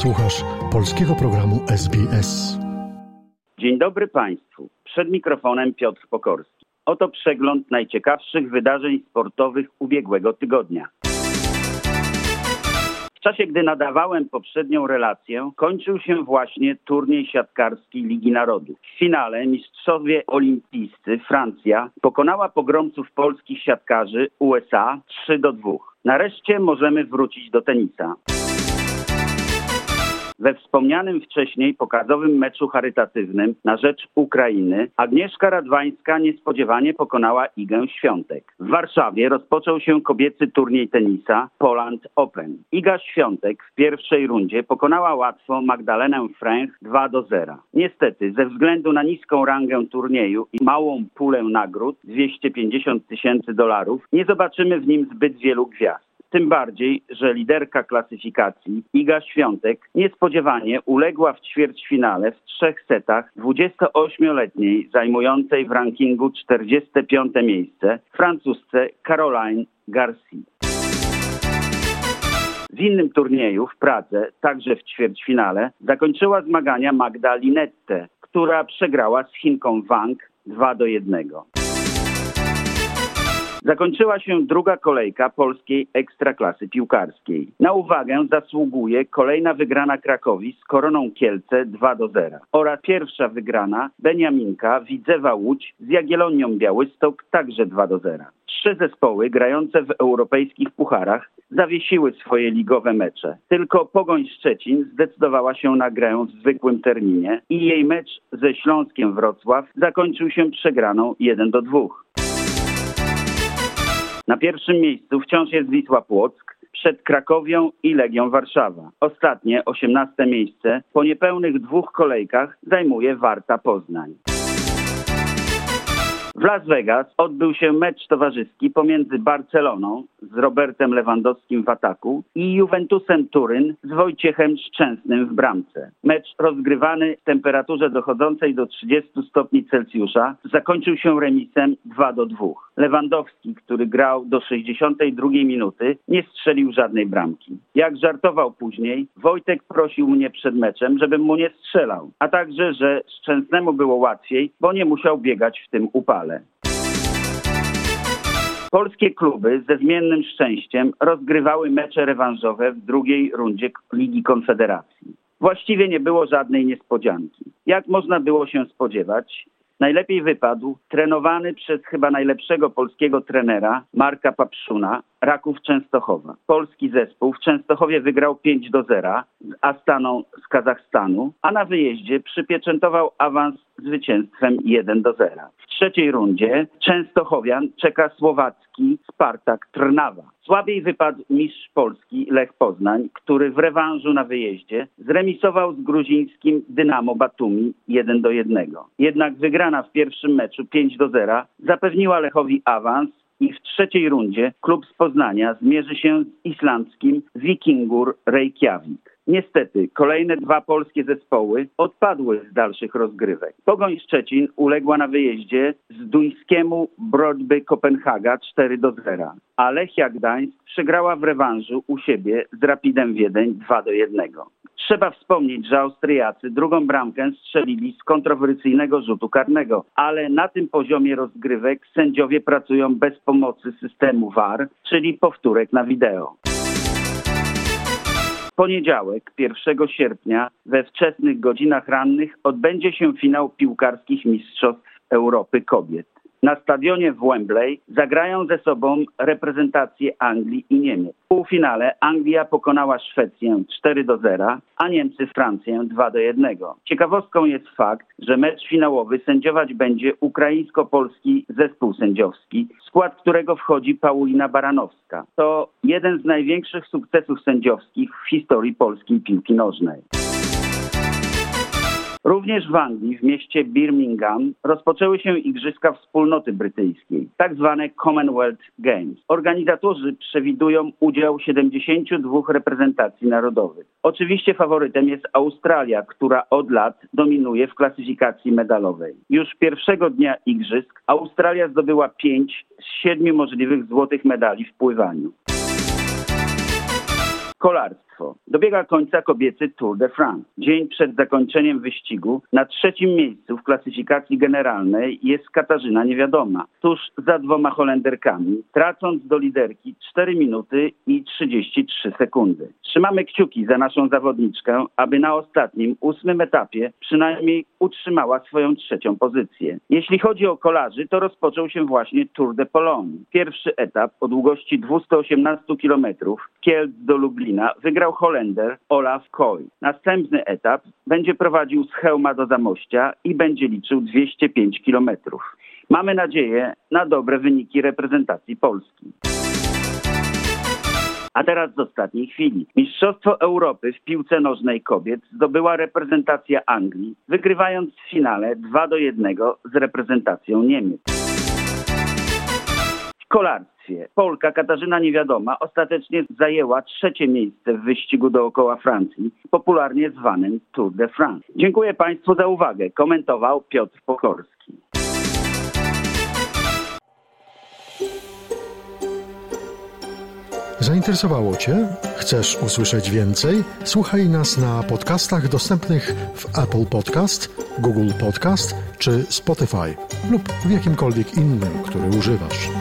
Słuchasz polskiego programu SBS. Dzień dobry Państwu. Przed mikrofonem Piotr Pokorski. Oto przegląd najciekawszych wydarzeń sportowych ubiegłego tygodnia. W czasie, gdy nadawałem poprzednią relację, kończył się właśnie turniej siatkarski Ligi Narodów. W finale mistrzowie olimpijscy Francja pokonała pogromców polskich siatkarzy USA 3 do 2. Nareszcie możemy wrócić do tenisa. We wspomnianym wcześniej pokazowym meczu charytatywnym na rzecz Ukrainy Agnieszka Radwańska niespodziewanie pokonała Igę Świątek. W Warszawie rozpoczął się kobiecy turniej tenisa Poland Open. Iga Świątek w pierwszej rundzie pokonała łatwo Magdalenę Fręch 2 do 0. Niestety, ze względu na niską rangę turnieju i małą pulę nagród 250 tysięcy dolarów, nie zobaczymy w nim zbyt wielu gwiazd. Tym bardziej, że liderka klasyfikacji Iga Świątek niespodziewanie uległa w ćwierćfinale w trzech setach 28-letniej zajmującej w rankingu 45 miejsce francusce Caroline Garcia. W innym turnieju w Pradze, także w ćwierćfinale, zakończyła zmagania Magda Linette, która przegrała z Chinką Wang 2 do 1. Zakończyła się druga kolejka polskiej ekstraklasy piłkarskiej. Na uwagę zasługuje kolejna wygrana Krakowi z Koroną Kielce 2 do 0 oraz pierwsza wygrana Beniaminka Widzewa Łódź z Jagiellonią Białystok także 2 do 0. Trzy zespoły grające w europejskich pucharach zawiesiły swoje ligowe mecze. Tylko Pogoń Szczecin zdecydowała się na grę w zwykłym terminie i jej mecz ze Śląskiem Wrocław zakończył się przegraną 1 do 2. Na pierwszym miejscu wciąż jest Wisła Płock, przed Krakowią i Legią Warszawa. Ostatnie, osiemnaste miejsce, po niepełnych dwóch kolejkach zajmuje Warta Poznań. W Las Vegas odbył się mecz towarzyski pomiędzy Barceloną z Robertem Lewandowskim w ataku i Juventusem Turyn z Wojciechem Szczęsnym w bramce. Mecz rozgrywany w temperaturze dochodzącej do 30 stopni Celsjusza zakończył się remisem 2 do 2. Lewandowski, który grał do 62 minuty, nie strzelił żadnej bramki. Jak żartował później, Wojtek prosił mnie przed meczem, żebym mu nie strzelał, a także, że Szczęsnemu było łatwiej, bo nie musiał biegać w tym upale. Polskie kluby ze zmiennym szczęściem rozgrywały mecze rewanżowe w drugiej rundzie Ligi Konfederacji. Właściwie nie było żadnej niespodzianki. Jak można było się spodziewać, najlepiej wypadł trenowany przez chyba najlepszego polskiego trenera Marka Papszuna, Raków Częstochowa. Polski zespół w Częstochowie wygrał 5 do 0 z Astaną z Kazachstanu, a na wyjeździe przypieczętował awans zwycięstwem 1 do 0. W trzeciej rundzie Częstochowian czeka słowacki Spartak Trnawa. Słabiej wypadł mistrz Polski Lech Poznań, który w rewanżu na wyjeździe zremisował z gruzińskim Dynamo Batumi 1 do 1. Jednak wygrana w pierwszym meczu 5 do 0 zapewniła Lechowi awans i w trzeciej rundzie klub z Poznania zmierzy się z islandzkim Vikingur Reykjavik. Niestety, kolejne dwa polskie zespoły odpadły z dalszych rozgrywek. Pogoń Szczecin uległa na wyjeździe z duńskiemu Brodby Kopenhaga 4 do 0, a Lechia Gdańsk przegrała w rewanżu u siebie z Rapidem Wiedeń 2 do 1. Trzeba wspomnieć, że Austriacy drugą bramkę strzelili z kontrowersyjnego rzutu karnego, ale na tym poziomie rozgrywek sędziowie pracują bez pomocy systemu VAR, czyli powtórek na wideo poniedziałek, 1 sierpnia, we wczesnych godzinach rannych odbędzie się finał piłkarskich Mistrzostw Europy Kobiet. Na stadionie w Wembley zagrają ze sobą reprezentacje Anglii i Niemiec. W półfinale Anglia pokonała Szwecję 4 do 0, a Niemcy Francję 2 do 1. Ciekawostką jest fakt, że mecz finałowy sędziować będzie ukraińsko-polski zespół sędziowski, w skład którego wchodzi Paulina Baranowska. To jeden z największych sukcesów sędziowskich w historii polskiej piłki nożnej. Również w Anglii, w mieście Birmingham, rozpoczęły się Igrzyska Wspólnoty Brytyjskiej, tak zwane Commonwealth Games. Organizatorzy przewidują udział 72 reprezentacji narodowych. Oczywiście faworytem jest Australia, która od lat dominuje w klasyfikacji medalowej. Już pierwszego dnia Igrzysk Australia zdobyła 5 z 7 możliwych złotych medali w pływaniu. Kolarstwo. Dobiega końca kobiecy Tour de France. Dzień przed zakończeniem wyścigu na trzecim miejscu w klasyfikacji generalnej jest Katarzyna Niewiadoma, tuż za dwoma Holenderkami, tracąc do liderki 4 minuty i 33 sekundy. Trzymamy kciuki za naszą zawodniczkę, aby na ostatnim, ósmym etapie przynajmniej utrzymała swoją trzecią pozycję. Jeśli chodzi o kolarzy, to rozpoczął się właśnie Tour de Pologne. Pierwszy etap o długości 218 km Kielc do Lublina wygrał Holender Olaf Koy. Następny etap będzie prowadził z Chełma do Zamościa i będzie liczył 205 km. Mamy nadzieję na dobre wyniki reprezentacji Polski. A teraz z ostatniej chwili. Mistrzostwo Europy w piłce nożnej kobiet zdobyła reprezentacja Anglii, wygrywając w finale 2 do 1 z reprezentacją Niemiec. W kolarstwie Polka Katarzyna Niewiadoma ostatecznie zajęła trzecie miejsce w wyścigu dookoła Francji, popularnie zwanym Tour de France. Dziękuję Państwu za uwagę. Komentował Piotr Pokorski. Zainteresowało Cię? Chcesz usłyszeć więcej? Słuchaj nas na podcastach dostępnych w Apple Podcast, Google Podcast czy Spotify lub w jakimkolwiek innym, który używasz.